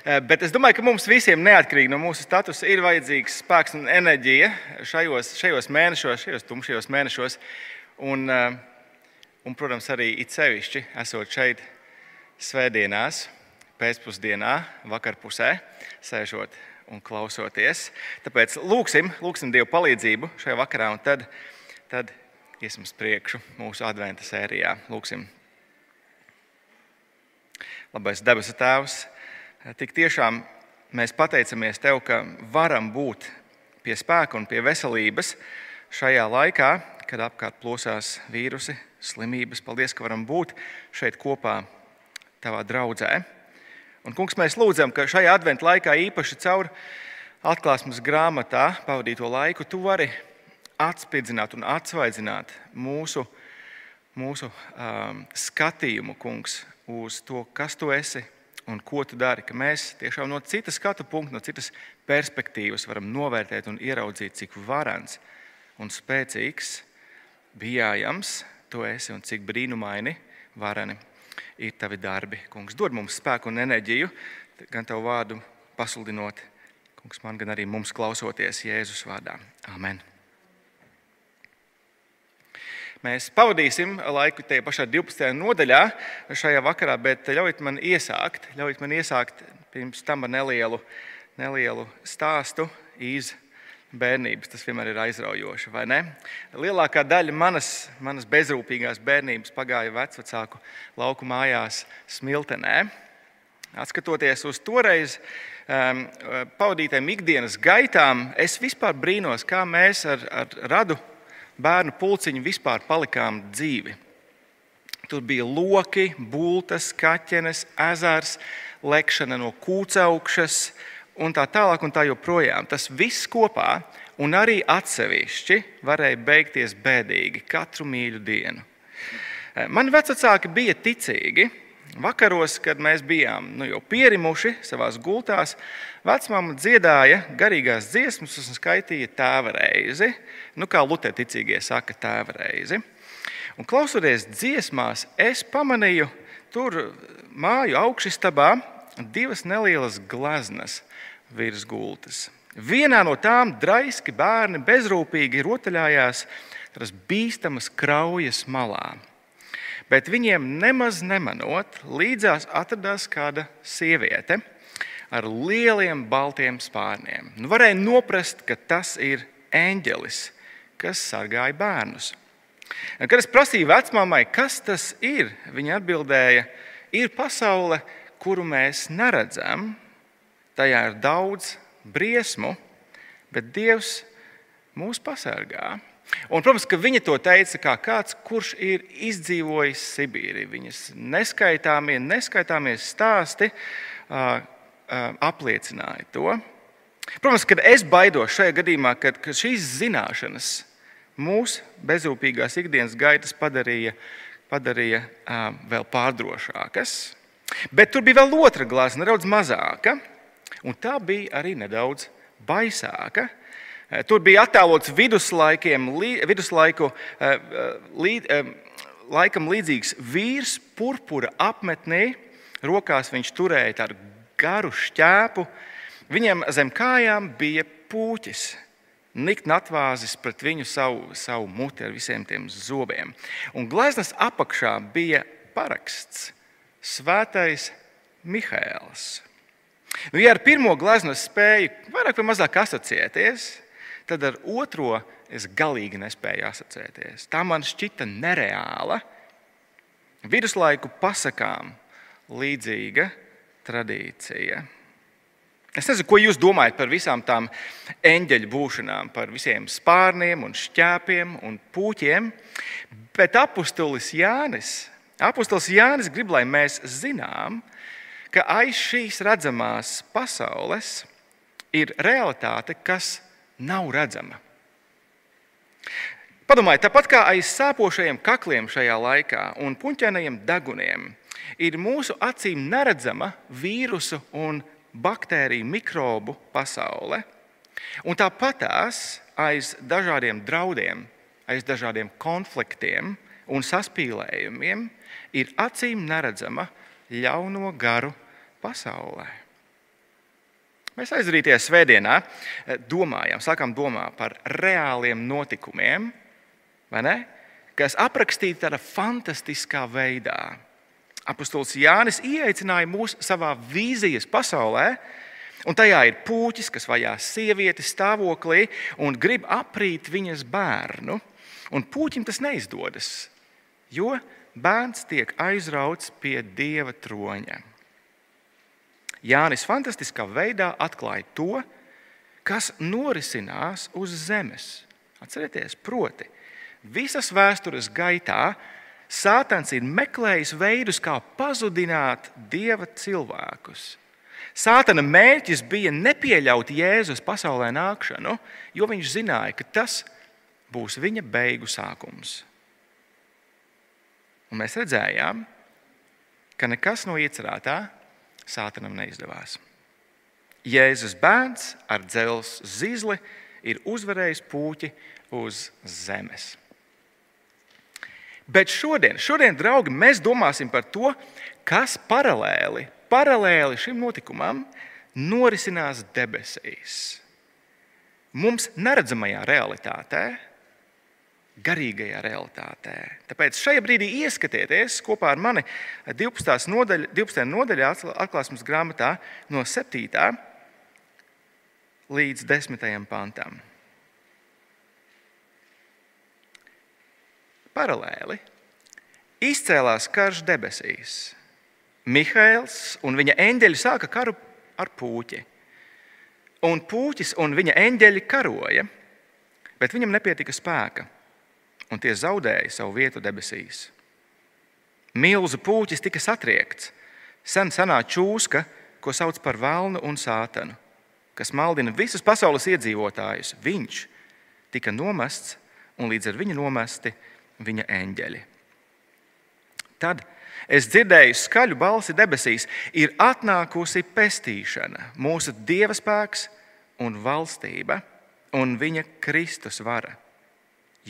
Eh, bet es domāju, ka mums visiem, neatkarīgi no mūsu statusa, ir vajadzīgs spēks un enerģija šajos, šajos mēnešos, šajos tumšajos mēnešos. Un, eh, un, protams, arī it sevišķi esot šeit svētdienās, pēcpusdienā, vakarpusē, sēžot un klausoties. Tāpēc lūksim, lūksim Dievu palīdzību šajā vakarā, un tad, tad iesim uz priekšu mūsu adventa sērijā. Lūksim! Labais debesu Tēvs, tik tiešām mēs pateicamies Tev, ka varam būt pie spēka un pie veselības šajā laikā, kad apkārt plosās vīrusi, slimības. Paldies, ka varam būt šeit kopā Tavā draudzē. Un, kungs, mēs lūdzam, ka šajā adventu laikā īpaši caur atklāsmes grāmatā pavadīto laiku tu vari atspīdzināt un atsvaidzināt mūsu, mūsu um, skatījumu, kungs, uz to, kas tu esi un ko tu dari. Ka mēs tiešām no citas skatu punkta, no citas perspektīvas varam novērtēt un ieraudzīt, cik varants un spēcīgs, bijājams tu esi un cik brīnumaini, varani ir tavi darbi. Kungs, dod mums spēku un enerģiju, gan tavu vārdu pasludinot, kungs, man gan arī mums klausoties Jēzus vārdā. Amen. Mēs pavadīsim laiku tajā pašā 12. nodaļā šajā vakarā, bet ļaujiet man iesākt, ļaujiet man iesākt pirms tam ar nelielu, nelielu stāstu iz bērnības. Tas vienmēr ir aizraujoši, vai ne? Lielākā daļa manas, manas bezrūpīgās bērnības pagāja vecāku lauku mājās Smiltenē. Atskatoties uz toreiz um, pavadītām ikdienas gaitām, es vispār brīnos, kā mēs ar, ar radu bērnu pulciņu vispār palikām dzīvi. Tur bija loki, būtas, kaķenes, ezers, lekšana no kūcaukšas un tā tālāk. Un tā joprojām. Tas viss kopā un arī atsevišķi varēja beigties bēdīgi katru mīļu dienu. Mani vecāki bija ticīgi, Vakaros, kad mēs bijām nu, jau pierimuši savā gultās, vecmāma dziedāja garīgās dziesmas un skaitīja tēva reizi. Nu, kā Lutheticīgie saka, tēva reizi. Un klausoties dziesmās, es pamanīju tur māju augšstabā divas nelielas gleznas virs gultas. Vienā no tām draiski bērni bezrūpīgi rotaļājās tās bīstamas kraujas malā bet viņiem nemaz nemanot, līdzās atradās kāda sieviete ar lieliem baltiem spārniem. Nu, varēja noprast, ka tas ir eņģelis, kas sargāja bērnus. Kad es prasīju vecmāmai, kas tas ir, viņa atbildēja, ir pasaule, kuru mēs neredzam. Tajā ir daudz briesmu, bet Dievs mūs pasargā. Un, protams, ka viņa to teica kā kāds, kurš ir izdzīvojis Sibīriju. Viņas neskaitāmie, neskaitāmie stāsti uh, uh, apliecināja to. Protams, kad es baidos šajā gadījumā, kad, kad šīs zināšanas mūsu bezrūpīgās ikdienas gaitas padarīja, padarīja uh, vēl pārdrošākas. Bet tur bija vēl otra glāze, nedaudz mazāka, un tā bija arī nedaudz baisāka. Eh, tur bija attēlots viduslaiku eh, eh, līd, laikam līdzīgs vīrs, purpura apmetnī. Rokās viņš turēja tādu garu šķēpu. Viņam zem kājām bija puķis. Nikt natvāzis pret viņu savu, savu muti ar visiem tiem zobiem. Un gleznas apakšā bija paraksts Svētais Mihēls. Nu, ja ar pirmo gleznu spēju vairāk vai mazāk asociēties, tad ar otro es galīgi nespēju asociēties. Tā man šķita nereāla, viduslaiku pasakām līdzīga tradīcija. Es nezinu, ko jūs domājat par visām tām eņģeļu būšanām, par visiem spārniem, un šķēpiem un puķiem, bet apustulis Jānis, apustulis Jānis grib, lai mēs zinām, ka aiz šīs redzamās pasaules ir realitāte, kas nav redzama. Padomājiet, tāpat kā aiz sāpošajiem kakliem šajā laikā un puņķainajiem deguniem, ir mūsu acīm neredzama vīrusu un baktēriju mikrobu pasaule. Un tāpatās aiz dažādiem draudiem, aiz dažādiem konfliktiem un saspīlējumiem ir acīm neredzama ļauno garu pasaulē. Mēs aizrītajā svētdienā eh, domājam, sākām domāt par reāliem notikumiem, kas aprakstīti tādā fantastiskā veidā. Apostols Jānis ieaicināja mūs savā vīzijas pasaulē, un tajā ir puķis, kas vajā sievieti stāvoklī un grib aprīt viņas bērnu. Un puķim tas neizdodas, jo bērns tiek aizrauts pie dieva troņa. Jānis fantastiskā veidā atklāja to, kas norisinās uz zemes. Atcerieties, proti, visas vēstures gaitā Sātans ir meklējis veidus, kā pazudināt dieva cilvēkus. Sātana mērķis bija nepieļaut Jēzus pasaulē nākšanu, jo viņš zināja, ka tas būs viņa beigu sākums. Un mēs redzējām, ka nekas no iecerētā Sātanam neizdevās. Jēzus bērns ar dzelzceļa zīzli ir uzvarējis puķi uz zemes. Bet šodien, šodien, draugi, mēs domāsim par to, kas paralēli, paralēli šim notikumam norisinās debesīs. Mums neredzamajā realitātē, garīgajā realitātē. Tāpēc šajā brīdī ieskatieties kopā ar mani 12. nodaļā, 12. nodaļā atklāsmes grāmatā no 7. līdz 10. pantam. Paralēli izcēlās karš debesīs. Mihails un viņa eņģeļi sāka karu ar puķi. Un puķis un viņa eņģeļi karoja, bet viņam nepietika spēka un tie zaudēja savu vietu debesīs. Milzu puķis tika satriekts, sen senā čūska, ko sauc par vēlnu un sātanu, kas maldina visus pasaules iedzīvotājus. Viņš tika nomests, un līdz ar viņu nomesti viņa eņģeļi. Tad es dzirdēju skaļu balsi debesīs, ir atnākusi pestīšana, mūsu dieva spēks un valstība un viņa Kristus vara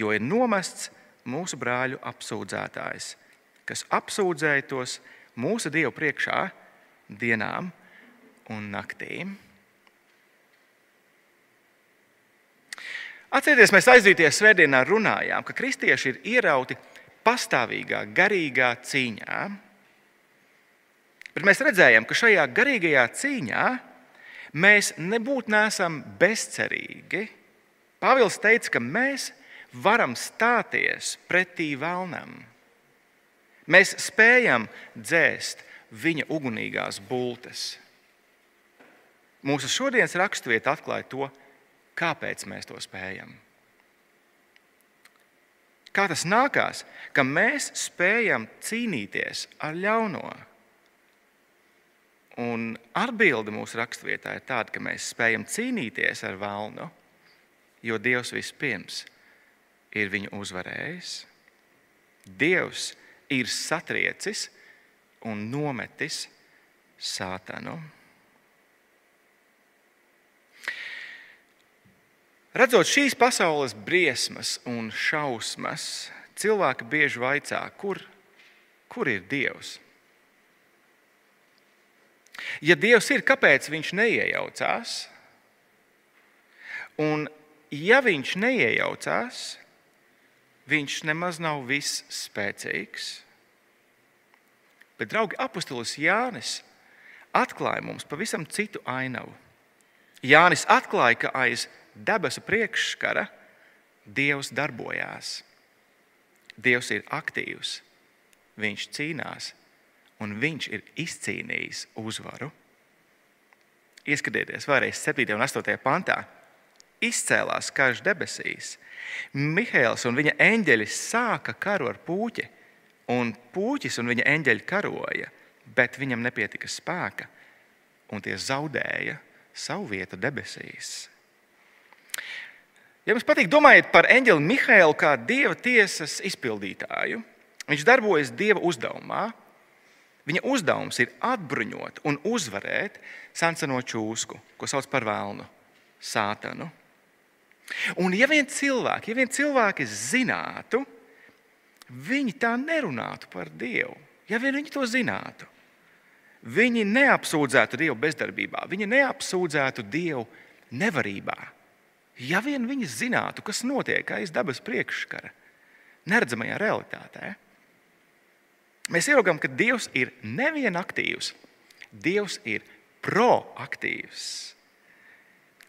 jo ir nomests mūsu brāļu apsūdzētājs, kas apsūdzēja tos mūsu Dievu priekšā dienām un naktīm. Atcerieties, mēs aizvīties svētdienā runājām, ka kristieši ir ierauti pastāvīgā, garīgā cīņā. Bet mēs redzējām, ka šajā garīgajā cīņā mēs nebūtu nesam bezcerīgi. Pāvils teica, ka mēs varam stāties pretī vēlnam. Mēs spējam dzēst viņa ugunīgās bultes. Mūsu šodienas raksturvieta atklāja to, kāpēc mēs to spējam. Kā tas nākās, ka mēs spējam cīnīties ar ļauno? Un atbilde mūsu raksturvietā ir tāda, ka mēs spējam cīnīties ar vēlnu, jo Dievs vispirms ir ir viņu uzvarējis. Dievs ir satriecis un nometis sātanu. Redzot šīs pasaules briesmas un šausmas, cilvēki bieži vaicā, kur, kur ir Dievs? Ja Dievs ir, kāpēc Viņš neiejaucās? Un, ja Viņš neiejaucās, viņš nemaz nav viss spēcīgs. Bet, draugi, apustulis Jānis atklāja mums pavisam citu ainavu. Jānis atklāja, ka aiz debesu priekšskara Dievs darbojās. Dievs ir aktīvs, viņš cīnās un viņš ir izcīnījis uzvaru. Ieskatieties vēlreiz 7. un 8. pantā. Izcēlās karš debesīs, Mihails un viņa eņģeļi sāka karu ar puķi, un puķis un viņa eņģeļi karoja, bet viņam nepietika spēka, un tie zaudēja savu vietu debesīs. Ja jums patīk, domājiet par eņģeli Mihailu kā dieva tiesas izpildītāju. Viņš darbojas dieva uzdevumā. Viņa uzdevums ir atbruņot un uzvarēt senseno čūsku, ko sauc par vēlnu, sātanu. Un ja vien cilvēki, ja vien cilvēki zinātu, viņi tā nerunātu par Dievu. Ja vien viņi to zinātu, viņi neapsūdzētu Dievu bezdarbībā, viņi neapsūdzētu Dievu nevarībā. Ja vien viņi zinātu, kas notiek aiz dabas priekškara, neredzamajā realitātē, mēs ieraugām, ka Dievs ir nevien aktīvs, Dievs ir proaktīvs.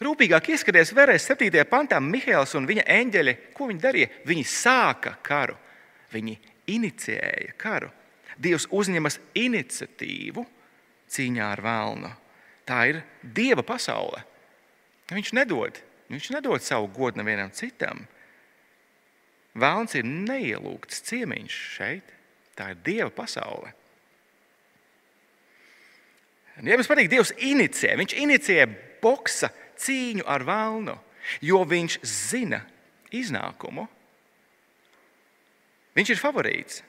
Rūpīgāk ieskaties vēlreiz 7. pantā, Mihēls un viņa eņģeļi, ko viņi darīja? Viņi sāka karu, viņi inicijēja karu. Dievs uzņemas iniciatīvu cīņā ar vēlnu. Tā ir Dieva pasaule. Viņš nedod, viņš nedod savu godu nevienam citam. Vēlns ir neielūgts ciemiņš šeit. Tā ir Dieva pasaule. Ja jums patīk, Dievs inicijē, viņš inicijē boksa cīņu ar vēlnu, jo viņš zina iznākumu. Viņš ir favorīts.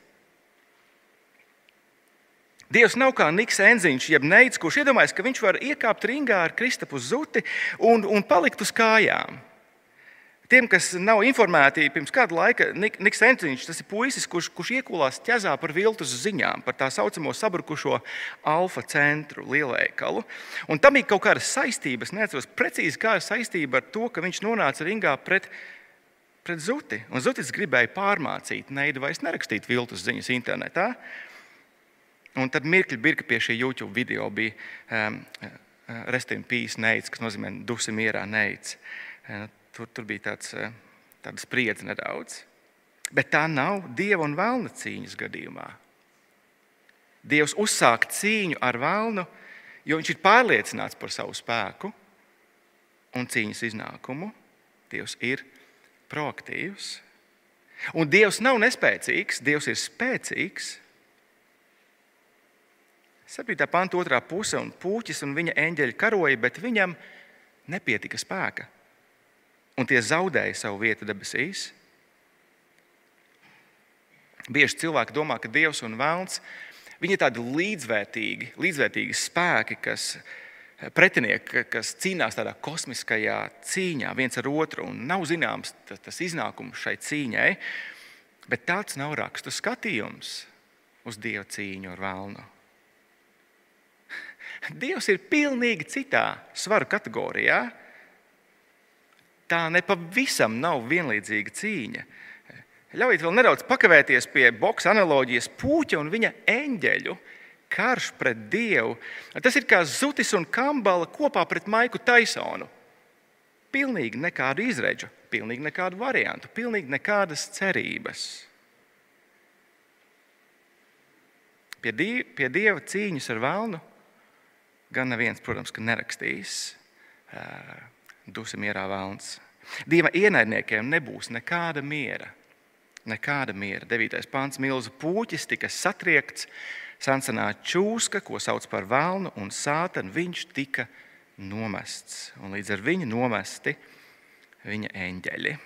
Dievs nav kā Niks Enziņš, jeb Neids, kurš iedomājas, ka viņš var iekāpt ringā ar Kristapu zuti un, un palikt uz kājām. Tiem, kas nav informēti, pirms kāda laika Niks Enziņš, tas ir puisis, kurš, kurš iekulās ķezā par viltus ziņām, par tā saucamo sabrukušo alfa centru lielveikalu. Un tam ir kaut kāda saistība, es neatceros precīzi, kāda saistība ar to, ka viņš nonāca ringā pret, pret Zuti. Un Zutis gribēja pārmācīt Neidu vairs nerakstīt viltus ziņas internetā. Un tad mirkli birka pie šī YouTube video bija um, Restīna Pīs neids, kas nozīmē dusi mierā neids. Tur, tur bija tāds, uh, tāda spriedze nedaudz. Bet tā nav dieva un vēlna cīņas gadījumā. Dievs uzsāk cīņu ar vēlnu, jo viņš ir pārliecināts par savu spēku un cīņas iznākumu. Dievs ir proaktīvs. Un Dievs nav nespēcīgs, Dievs ir spēcīgs. 7. panta otrā puse un puķis un viņa eņģeļi karoja, bet viņam nepietika spēka. Un tie zaudēja savu vietu debesīs. Bieži cilvēki domā, ka Dievs un Vēlns ir tādi līdzvērtīgi, līdzvērtīgi spēki, kas pretinieki, kas cīnās tādā kosmiskajā cīņā viens ar otru, un nav zināms tas, iznākums šai cīņai. Bet tāds nav rakstu skatījums uz Dieva cīņu ar Vēlnu. Dievs ir pilnīgi citā svaru kategorijā. Tā nepavisam nav vienlīdzīga cīņa. Ļaujiet vēl nedaudz pakavēties pie boxa analoģijas puķa un viņa eņģeļu. Karš pret Dievu. Tas ir kā Zutis un Kambala kopā pret Maiku Taisonu. Pilnīgi nekādu izredzu, pilnīgi nekādu variantu, pilnīgi nekādas cerības. Pie, die, pie Dieva cīņas ar vēlnu gan neviens, protams, nerakstīs dusi mierā vēlns. Dieva ienaidniekiem nebūs nekāda miera. Nekāda miera. 9. pāns milzu puķis tika satriekts, sansanā čūska, ko sauc par vēlnu, un sātanu viņš tika nomests. Un līdz ar viņu nomesti viņa eņģeļi.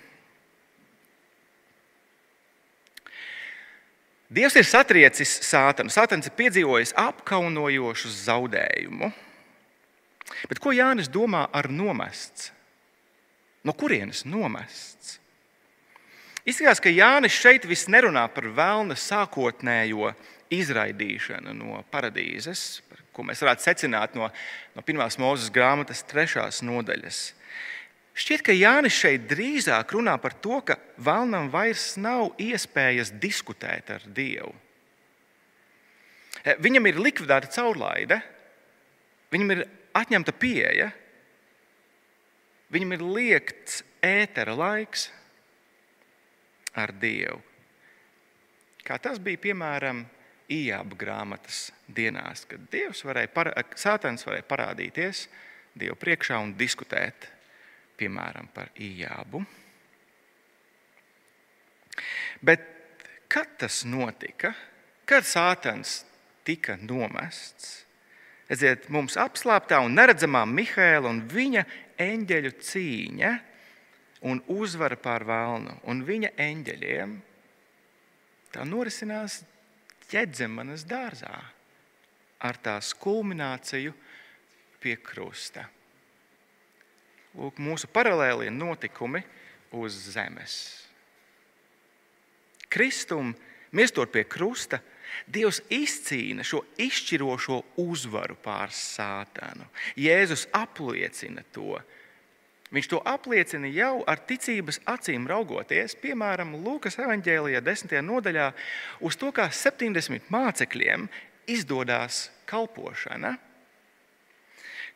Dievs ir satriecis sātanu. Sātans ir piedzīvojis apkaunojošu zaudējumu. Bet ko Jānis domā ar nomests? No kurienes nomests? Izskatās, ka Jānis šeit viss nerunā par vēlna sākotnējo izraidīšanu no paradīzes, ko mēs varētu secināt no, no pirmās mūzes grāmatas trešās nodaļas. Šķiet, ka Jānis šeit drīzāk runā par to, ka vēlnam vairs nav iespējas diskutēt ar Dievu. Viņam ir likvidēta caurlaide, viņam ir atņemta pieeja, viņam ir liekts ētera laiks ar Dievu. Kā tas bija piemēram Ijāba grāmatas dienās, kad Dievs varēja, Sātans varēja parādīties Dievu priekšā un diskutēt piemēram, par Ijābu. Bet kad tas notika? Kad Sātans tika nomests? Redziet, mums apslāptā un neredzamā Mihēla un viņa eņģeļu cīņa un uzvara pār vēlnu un viņa eņģeļiem tā norisinās ķedzemanas dārzā ar tās kulmināciju pie krusta lūk, mūsu paralēlie notikumi uz zemes. Kristum, mirstot pie krusta, Dievs izcīna šo izšķirošo uzvaru pār sātanu. Jēzus apliecina to. Viņš to apliecina jau ar ticības acīm raugoties, piemēram, Lūkas evanģēlijā, 10. nodaļā, uz to, kā 70 mācekļiem izdodas kalpošana.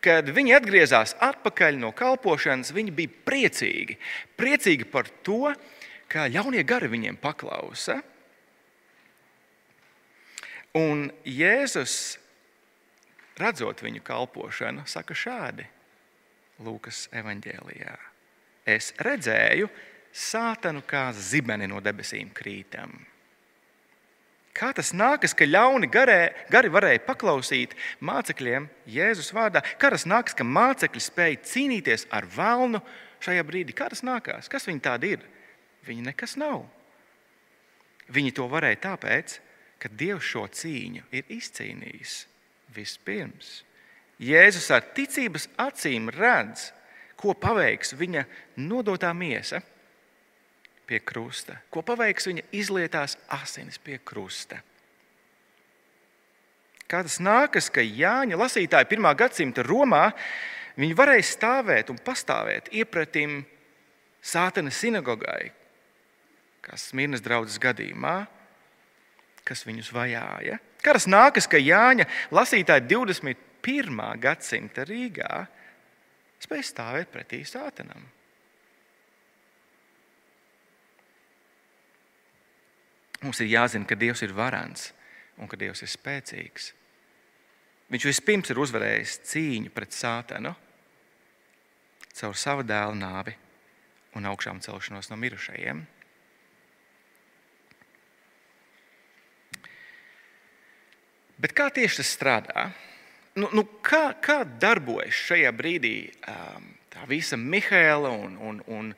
Kad viņi atgriezās atpakaļ no kalpošanas, viņi bija priecīgi. Priecīgi par to, ka ļaunie gari viņiem paklausa. Un Jēzus, redzot viņu kalpošanu, saka šādi Lūkas evanģēlijā: Es redzēju sātanu kā zibeni no debesīm krītam. Kā tas nākas, ka ļauni garē, gari varēja paklausīt mācekļiem Jēzus vārdā? Kā tas nākas, ka mācekļi spēja cīnīties ar vēlnu šajā brīdī? Kā tas nākās? Kas viņi tādi ir? Viņi nekas nav. Viņi to varēja tāpēc, ka Dievs šo cīņu ir izcīnījis vispirms. Jēzus ar ticības acīm redz, ko paveiks viņa nodotā miesa pie krusta, ko paveiks viņa izlietās asinis pie krusta. Kā tas nākas, ka Jāņa lasītāji pirmā gadsimta Romā viņi varēja stāvēt un pastāvēt iepratim Sātana sinagogai, kas Smirnas draudzes gadījumā, kas viņus vajāja. Kā tas nākas, ka Jāņa lasītāji 21. gadsimta Rīgā spēj stāvēt pretī Sātanam? Mums ir jāzina, ka Dievs ir varants un ka Dievs ir spēcīgs. Viņš vispirms ir uzvarējis cīņu pret sātanu caur savu dēlu nāvi un augšām celšanos no mirušajiem. Bet kā tieši tas strādā? Nu, nu, kā, kā darbojas šajā brīdī um, tā visa Mihaila un, un, un,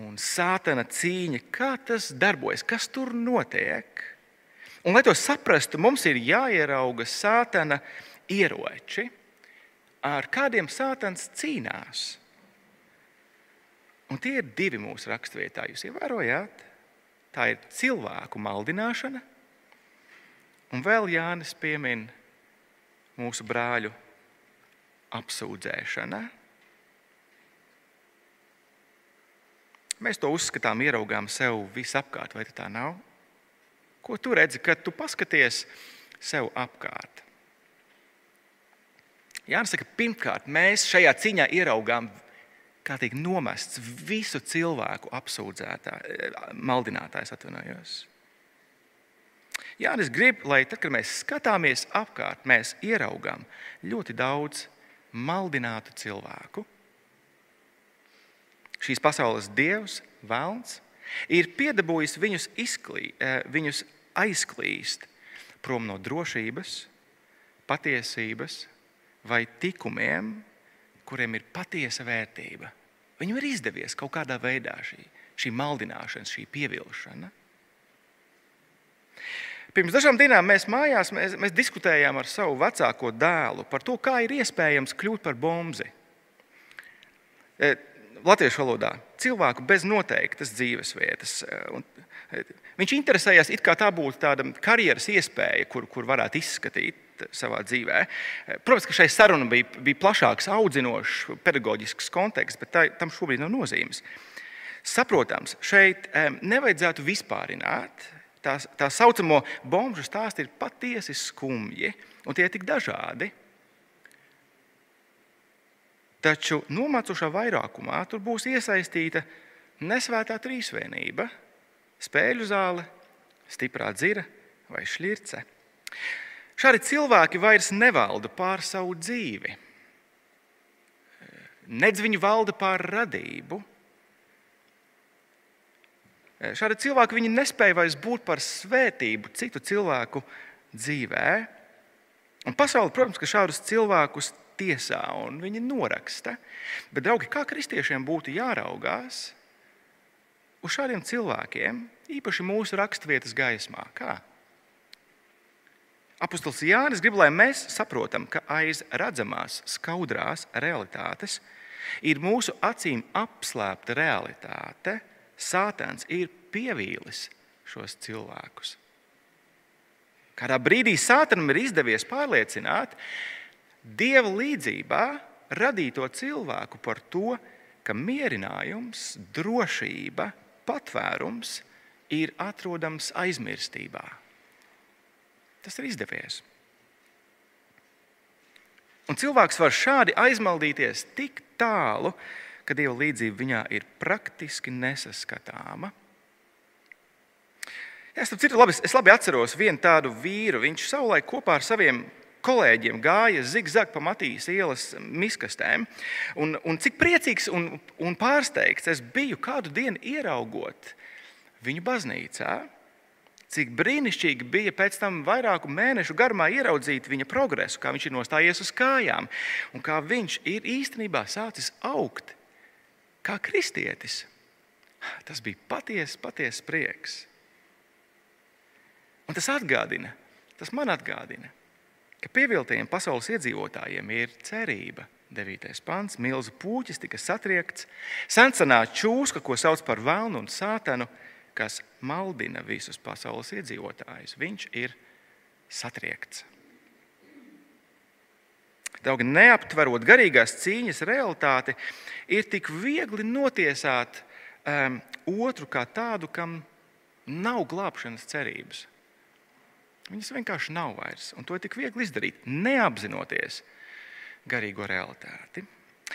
un sātana cīņa, kā tas darbojas, kas tur notiek. Un, lai to saprastu, mums ir jāierauga sātana ieroči, ar kādiem sātans cīnās. Un tie ir divi mūsu raksturvietā. Jūs ievērojāt? Tā ir cilvēku maldināšana, un vēl Jānis piemin mūsu brāļu apsūdzēšana. Mēs to uzskatām, ieraugām sev visapkārt, vai tā nav? Ko tu redzi, kad tu paskaties sev apkārt? Jāsaka, pirmkārt, mēs šajā cīņā ieraugām, kā tiek nomests visu cilvēku apsūdzētājs, maldinātājs atvainojos. Jānis grib, lai tad, kad mēs skatāmies apkārt, mēs ieraugām ļoti daudz maldinātu cilvēku, šīs pasaules dievs, vēlns, ir piedabūjis viņus, izklī, eh, viņus aizklīst prom no drošības, patiesības vai tikumiem, kuriem ir patiesa vērtība. Viņam ir izdevies kaut kādā veidā šī, šī maldināšana, šī pievilkšana. Pirms dažām dienām mēs mājās mēs, mēs diskutējām ar savu vecāko dēlu par to, kā ir iespējams kļūt par bomzi. Eh, latviešu valodā cilvēku bez noteiktas dzīvesvietas. Viņš interesējās, it kā tā būtu tāda karjeras iespēja, kur, kur varētu izskatīt savā dzīvē. Protams, ka šai sarunai bija, bija plašāks, audzinošs, pedagoģisks konteksts, bet tā, tam šobrīd nav nozīmes. Saprotams, šeit nevajadzētu vispārināt. Tā, tā saucamo bombu stāsti ir patiesi skumji, un tie ir tik dažādi. Taču nomācošā vairākumā tur būs iesaistīta nesvētā trīsvienība, spēļu zāle, stiprā dzira vai šķirce. Šādi cilvēki vairs nevalda pār savu dzīvi. Nedz viņi valda pār radību. Šādi cilvēki nespēja vairs būt par svētību citu cilvēku dzīvē. Un pasaule, protams, ka šādus cilvēkus tiesā un viņi noraksta. Bet, draugi, kā kristiešiem būtu jāraugās uz šādiem cilvēkiem, īpaši mūsu raksturvietas gaismā? Kā? Apostols Jānis grib, lai mēs saprotam, ka aiz redzamās, skaudrās realitātes ir mūsu acīm apslēpta realitāte. Sātans ir pievīlis šos cilvēkus. Kādā brīdī Sātanam ir izdevies pārliecināt Dieva līdzībā radīto cilvēku par to, ka mierinājums, drošība, patvērums ir atrodams aizmirstībā. Tas ir izdevies. Un cilvēks var šādi aizmaldīties tik tālu, ka Dieva līdzība viņā ir praktiski nesaskatāma. Jā, citu, labi, es labi atceros vienu tādu vīru. Viņš savulaik kopā ar saviem kolēģiem gāja zigzag pa Matīs ielas miskastēm. Un, un cik priecīgs un, un pārsteigts es biju kādu dienu ieraugot viņu baznīcā. Cik brīnišķīgi bija pēc tam vairāku mēnešu garumā ieraudzīt viņa progresu, kā viņš ir nostājies uz kājām un kā viņš ir īstenībā sācis augt kā kristietis. Tas bija patiesi, patiesi prieks. Un tas atgādina, tas man atgādina, ka pieviltajiem pasaules iedzīvotājiem ir cerība. 9. pants, milzu puķis tika satriekts, sencenā čūska, ko sauc par vēlnu un sātanu, kas maldina visus pasaules iedzīvotājus. Viņš ir satriekts. Draugi, neaptverot garīgās cīņas realitāti, ir tik viegli notiesāt um, otru kā tādu, kam nav glābšanas cerības. Viņas vienkārši nav vairs. Un to ir tik viegli izdarīt, neapzinoties garīgo realitāti.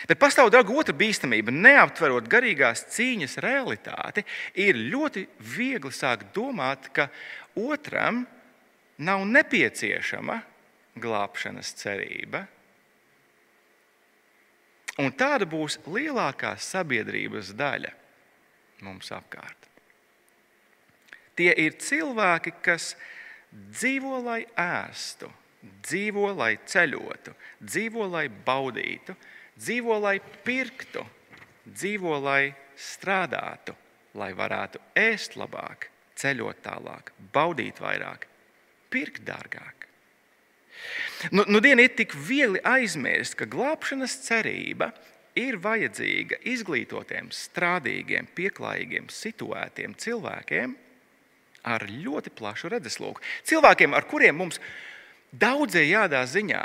Bet pastāv daudz otra bīstamība. Neaptverot garīgās cīņas realitāti, ir ļoti viegli sākt domāt, ka otram nav nepieciešama glābšanas cerība. Un tāda būs lielākā sabiedrības daļa mums apkārt. Tie ir cilvēki, kas dzīvo, lai ēstu, dzīvo, lai ceļotu, dzīvo, lai baudītu, dzīvo, lai pirktu, dzīvo, lai strādātu, lai varētu ēst labāk, ceļot tālāk, baudīt vairāk, pirkt dārgāk. Nu, nu diena ir tik viegli aizmirst, ka glābšanas cerība ir vajadzīga izglītotiem, strādīgiem, pieklājīgiem, situētiem cilvēkiem, ar ļoti plašu redzesloku. Cilvēkiem, ar kuriem mums daudzējādā ziņā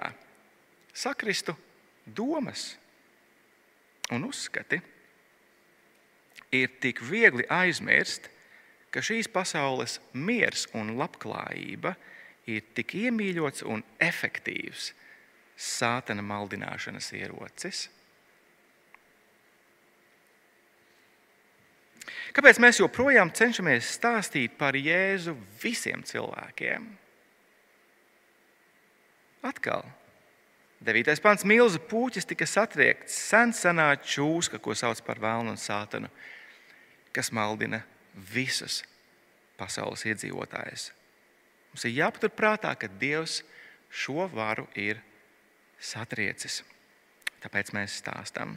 sakristu domas un uzskati, ir tik viegli aizmirst, ka šīs pasaules miers un labklājība ir tik iemīļots un efektīvs sātana maldināšanas ierocis. Kāpēc mēs joprojām cenšamies stāstīt par Jēzu visiem cilvēkiem? Atkal, 9. pāns, milzu puķis tika satriekts, sen senā čūska, ko sauc par vēlnu un sātanu, kas maldina visus pasaules iedzīvotājus. Mums ir jāpaturprātā, ka Dievs šo varu ir satriecis. Tāpēc mēs stāstām.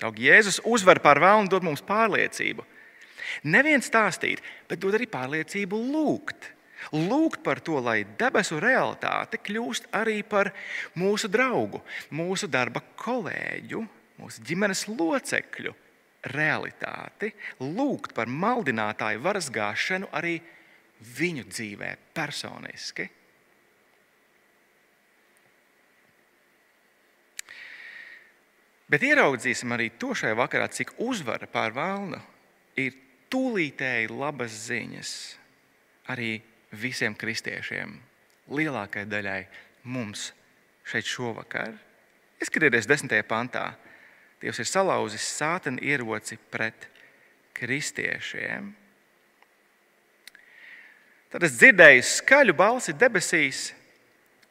Draugi, Jēzus uzvar pār vēlnu, dod mums pārliecību. Neviens stāstīt, bet dod arī pārliecību lūgt. Lūgt par to, lai debesu realitāte kļūst arī par mūsu draugu, mūsu darba kolēģu, mūsu ģimenes locekļu realitāti. Lūgt par maldinātāju varas gāšanu arī viņu dzīvē personiski. Bet ieraudzīsim arī to šajā vakarā, cik uzvara pār vēlnu ir tūlītēji labas ziņas arī visiem kristiešiem, lielākajai daļai mums šeit šovakar. Ieskatieties, desmitajā pantā. Dievs ir salauzis sātena ieroci pret kristiešiem. Tad es dzirdēju skaļu balsi debesīs,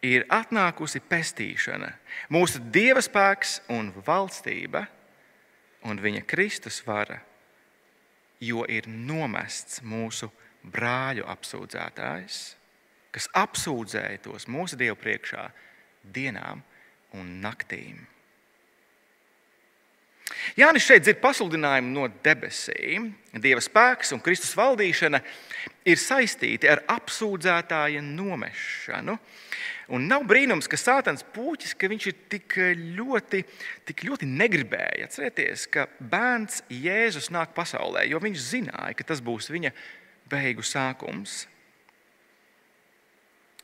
ir atnākusi pestīšana, mūsu dieva spēks un valstība un viņa Kristus vara, jo ir nomests mūsu brāļu apsūdzētājs, kas apsūdzēja tos mūsu dievu priekšā dienām un naktīm. Jānis šeit dzird pasludinājumu no debesīm. Dieva spēks un Kristus valdīšana ir saistīti ar apsūdzētāja nomešanu. Un nav brīnums, ka Sātans puķis, ka ir tik ļoti, tik ļoti negribēja. Atcerieties, ka bērns Jēzus nāk pasaulē, jo viņš zināja, ka tas būs viņa beigu sākums.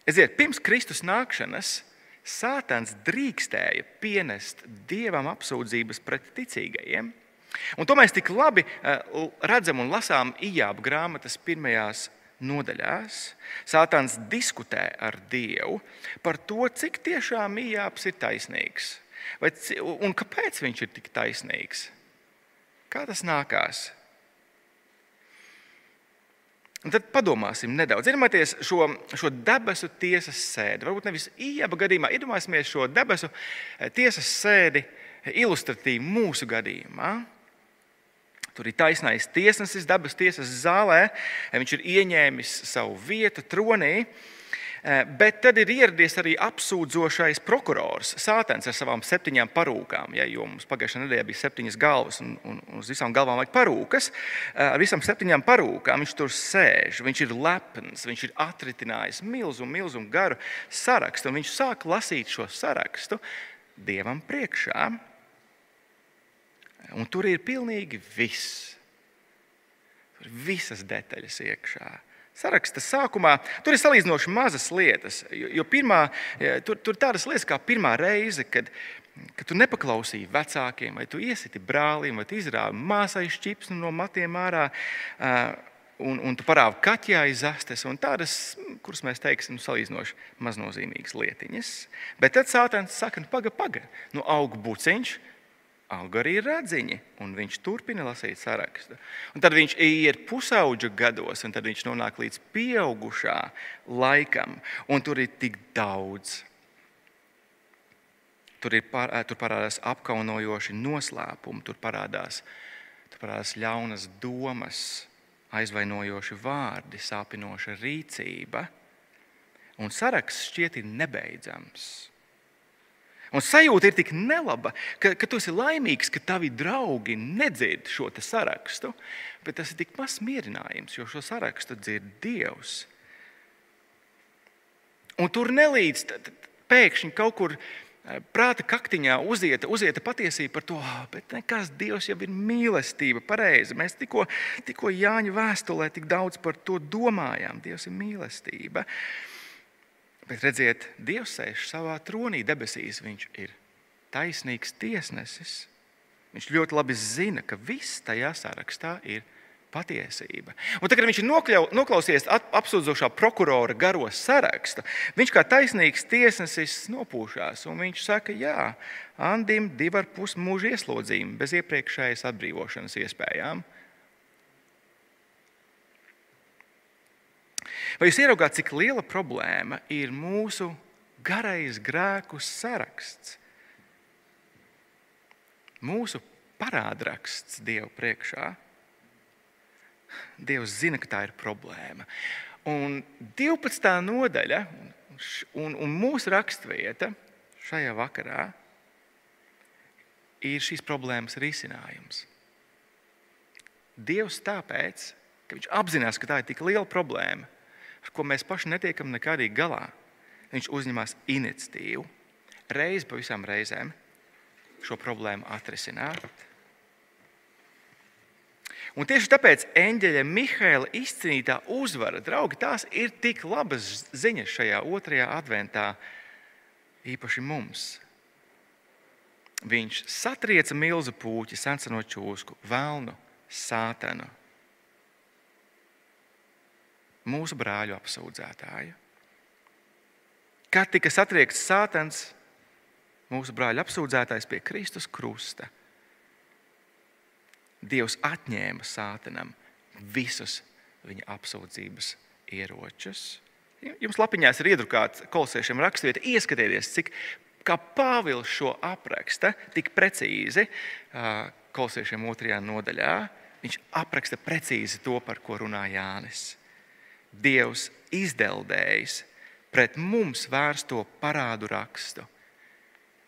Eziet, pirms Kristus nākšanas Sātans drīkstēja pienest dievam apsūdzības pret ticīgajiem. Un to mēs tik labi eh, redzam un lasām Ijāba grāmatas pirmajās nodaļās. Sātans diskutē ar Dievu par to, cik tiešām Ijāps ir taisnīgs vai, un kāpēc viņš ir tik taisnīgs. Kā tas nākās? Un tad padomāsim nedaudz. Iedomājieties šo, šo debesu tiesas sēdi. Varbūt nevis īņķa gadījumā, iedomāsimies šo debesu eh, tiesas sēdi ilustratīvi mūsu gadījumā. Tur ir taisnais tiesnesis, dabas tiesas zālē. Viņš ir ieņēmis savu vietu tronī. Eh, bet tad ir ieradies arī apsūdzošais prokurors, Sātens ar savām septiņām parūkām. Ja, jo mums pagājušajā nedēļā bija septiņas galvas, un, un, un uz visām galvām vajag parūkas. Eh, ar visām septiņām parūkām viņš tur sēž. Viņš ir lepns, viņš ir atritinājis milzu, milzu garu sarakstu. Viņš sāk lasīt šo sarakstu dievam priekšā. Un tur ir pilnīgi viss. Tur ir visas detaļas iekšā. Saraksta sākumā tur ir salīdzinoši mazas lietas. Jo, jo pirmā, tur, tur tādas lietas kā pirmā reize, kad, kad tu nepaklausīji vecākiem, vai tu iesiti brālim, vai izrāvi māsai šķipsni no matiem ārā. Un, un tu parādi kaķā aiz astes, un tādas, kuras mēs teiksim, salīdzinoši maznozīmīgas lietiņas. Bet tad Sātans saka, nu, pagaidi, pagaidi, nu, aug buciņš, auga arī radziņi, un viņš turpina lasīt sarakstu. Un tad viņš iet pusauģa gados, un tad viņš nonāk līdz pieaugušā laikam, un tur ir tik daudz. Tur, ir, tur parādās apkaunojoši noslēpumi, tur parādās, tur parādās ļaunas domas, aizvainojoši vārdi, sāpinoša rīcība. Un saraksts šķiet ir nebeidzams. Un sajūta ir tik nelaba, ka, ka tu esi laimīgs, ka tavi draugi nedzird šo sarakstu, bet tas ir tik mazs mierinājums, jo šo sarakstu dzird Dievs. Un tur nelīdz pēkšņi kaut kur eh, prāta kaktiņā uzieta, uzieta patiesība par to, bet nekas Dievs jau ir mīlestība. Pareizi. Mēs tikko, tikko Jāņa vēstulē tik daudz par to domājām. Dievs ir mīlestība. Uh, Bet redziet, Dievs sēž savā tronī debesīs. Viņš ir taisnīgs tiesnesis. Viņš ļoti labi zina, ka viss tajā sarakstā ir patiesība. Un tagad, kad viņš ir nokļau, noklausījies apsūdzošā prokurora garo sarakstu, viņš kā taisnīgs tiesnesis nopūšās. Viņš saka, jā, Andim divi ar pus mūža ieslodzījumi bez iepriekšējas atbrīvošanas iespējām. Vai jūs ieraugāt, cik liela problēma ir mūsu garais grēku saraksts? Mūsu parādraksts Dievu priekšā. Dievs zina, ka tā ir problēma. Un 12. nodaļa un, un mūsu raksturvieta šajā vakarā ir šīs problēmas risinājums. Dievs tāpēc, ka viņš apzinās, ka tā ir tik liela problēma, ar ko mēs paši netiekam nekādīgi galā. Viņš uzņemas iniciatīvu reizi pa visām reizēm šo problēmu atrisināt. Un tieši tāpēc eņģeļa Mihaila izcīnītā uzvara, draugi, tās ir tik labas ziņas šajā otrajā adventā, īpaši mums. Viņš satrieca milzu puķi, sensano čūsku, velnu, sātanu mūsu brāļu apsūdzētāju. Kad tika satriekts Sātans, mūsu brāļa apsūdzētājs pie Kristus krusta, Dievs atņēma Sātanam visus viņa apsūdzības ieročus. Jums lapiņās ir iedrukāts kolosiešiem rakstvieta. Ieskatieties, cik Pāvils šo apraksta tik precīzi kolosiešiem otrajā nodaļā. Viņš apraksta precīzi to, par ko runā Jānis. Dievs izdeldējis pret mums vērsto parādu rakstu,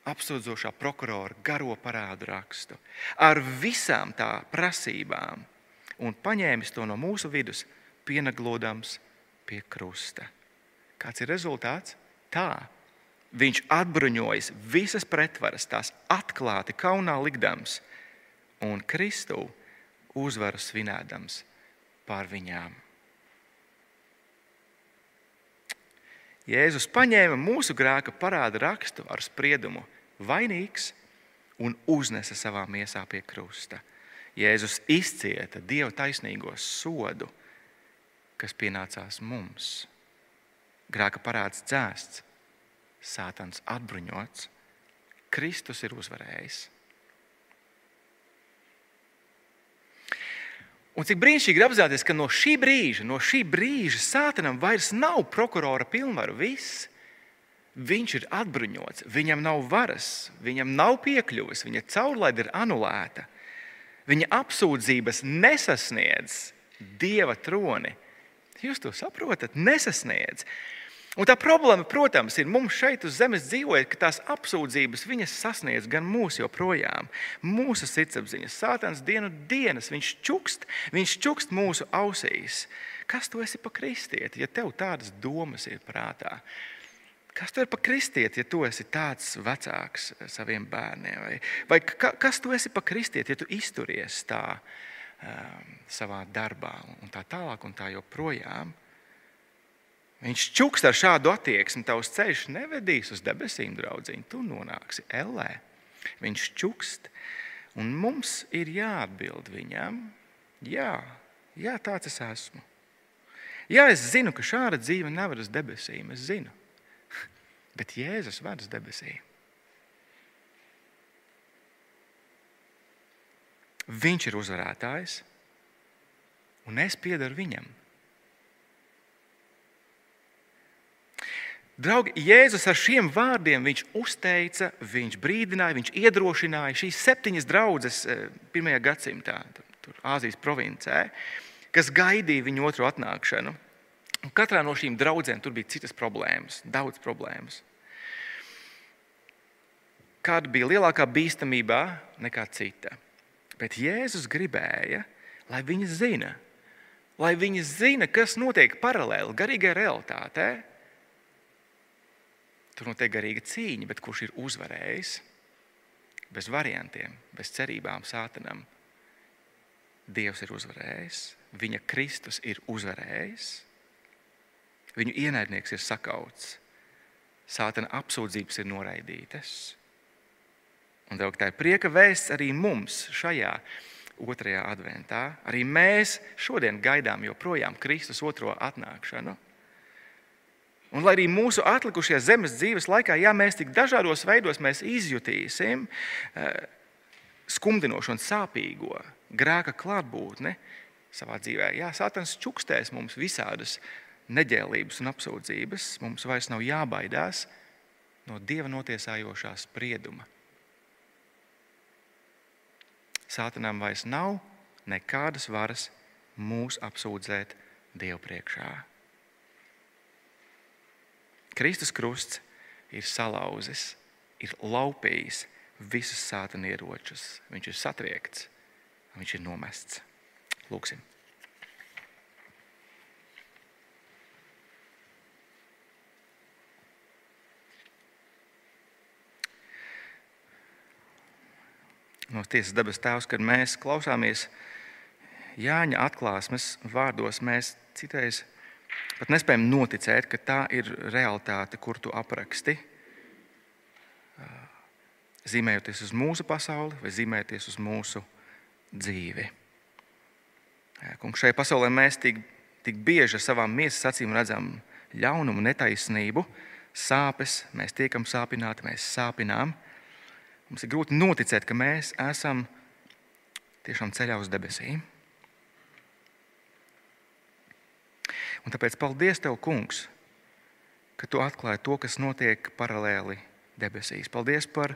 apsūdzošā prokurora garo parādu rakstu, ar visām tā prasībām, un paņēmis to no mūsu vidus, pieneglodams pie krusta. Kāds ir rezultāts? Tā. Viņš atbruņojas visas pretvaras, tās atklāti kaunā likdams, un Kristu uzvaru svinēdams pār viņām. Jēzus paņēma mūsu grēka parāda rakstu ar spriedumu vainīgs un uznesa savā miesā pie krusta. Jēzus izcieta Dieva taisnīgo sodu, kas pienācās mums. Grēka parāds dzēsts, Sātans atbruņots, Kristus ir uzvarējis. Un cik brīnišķīgi ir apzināties, ka no šī brīža, no šī brīža Sātanam vairs nav prokurora pilnvaru. Viss. Viņš ir atbruņots, viņam nav varas, viņam nav piekļuves, viņa caurlaide ir anulēta. Viņa apsūdzības nesasniedz dieva troni. Jūs to saprotat? Nesasniedz. Un tā problēma, protams, ir mums šeit uz zemes dzīvojot, ka tās apsūdzības sasniedz gan mūsu joprojām, mūsu sirdsapziņas. Sātans dienu dienas, viņš čukst, viņš čukst mūsu ausīs. Kas tu esi pa kristieti, ja tev tādas domas ir prātā? Kas tu esi pa kristieti, ja tu esi tāds vecāks saviem bērniem? Vai, vai ka, kas tu esi pa kristieti, ja tu izturies tā um, savā darbā un tā tālāk un tā joprojām? Viņš čukst ar šādu attieksmi, tavs ceļš nevedīs uz debesīm, draugiņ. Tu nonāksi ellē. Viņš čukst, un mums ir jāatbild viņam, jā, jā tāds es esmu. Jā, es zinu, ka šāda dzīve nevar uz debesīm. Es zinu, bet Jēzus ved uz debesīm. Viņš ir uzvarētājs, un es piedaru viņam. Draugi, Jēzus ar šiem vārdiem viņš uzteica, viņš brīdināja, viņš iedrošināja šīs septiņas draudzes eh, pirmajā gadsimtā, tur, Āzijas provincē, kas gaidīja viņu otru atnākšanu. Un katrā no šīm draudzēm tur bija citas problēmas, daudz problēmas. Kāda bija lielākā bīstamība nekā cita? Bet Jēzus gribēja, lai viņi zina, lai viņi zina, kas notiek paralēli garīgai realitātei Tur notiek garīga cīņa, bet kurš ir uzvarējis? Bez variantiem, bez cerībām sātanam. Dievs ir uzvarējis, viņa Kristus ir uzvarējis, viņu ienaidnieks ir sakauts, sātana apsūdzības ir noraidītas. Un tā ir prieka vēsts arī mums šajā otrajā adventā. Arī mēs šodien gaidām joprojām Kristus otro atnākšanu. Un lai arī mūsu atlikušajā zemes dzīves laikā, ja mēs tik dažādos veidos izjutīsim eh, skumdinošu un sāpīgo grēka klātbūtni savā dzīvē, jā, Sātans čukstēs mums visādas neģēlības un apsūdzības. Mums vairs nav jābaidās no dieva notiesājošā sprieduma. Sātanam vairs nav nekādas varas mūs apsūdzēt Dievu priekšā. Kristus krusts ir salauzis, ir laupījis visus sātana ieročus. Viņš ir satriekts, viņš ir nomests. Lūksim! no tiesas dabas tēvs, kad mēs klausāmies Jāņa atklāsmes vārdos, mēs citreiz Pat nespējam noticēt, ka tā ir realitāte, kur tu apraksti. Zīmējoties uz mūsu pasauli vai zīmējoties uz mūsu dzīvi. Kungs, šajā pasaulē mēs tik, tik bieži ar savām miesas acīm redzam ļaunumu, netaisnību, sāpes, mēs tiekam sāpināti, mēs sāpinām. Mums ir grūti noticēt, ka mēs esam tiešām ceļā uz debesīm. Un tāpēc paldies Tev, Kungs, ka Tu atklāji to, kas notiek paralēli debesīs. Paldies par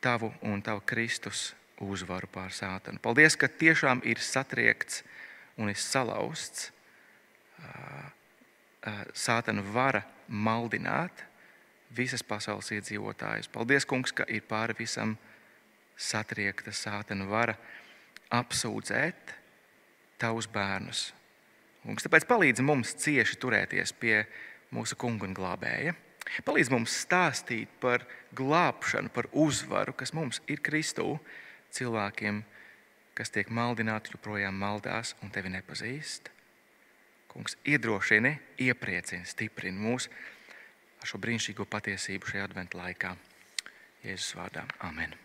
Tavu un Tavu Kristus uzvaru pār sātanu. Paldies, ka tiešām ir satriekts un ir salauzts sātana vara maldināt visas pasaules iedzīvotājus. Paldies, Kungs, ka ir pāri visam satriekta sātana vara apsūdzēt tavus bērnus Kungs, tāpēc palīdz mums cieši turēties pie mūsu kunga un glābēja. Palīdz mums stāstīt par glābšanu, par uzvaru, kas mums ir Kristū, cilvēkiem, kas tiek maldināti, joprojām maldās un tevi nepazīst. Kungs, iedrošini, iepriecini, stiprini mūs ar šo brīnišķīgo patiesību šajā adventu laikā. Jēzus vārdā. Amen.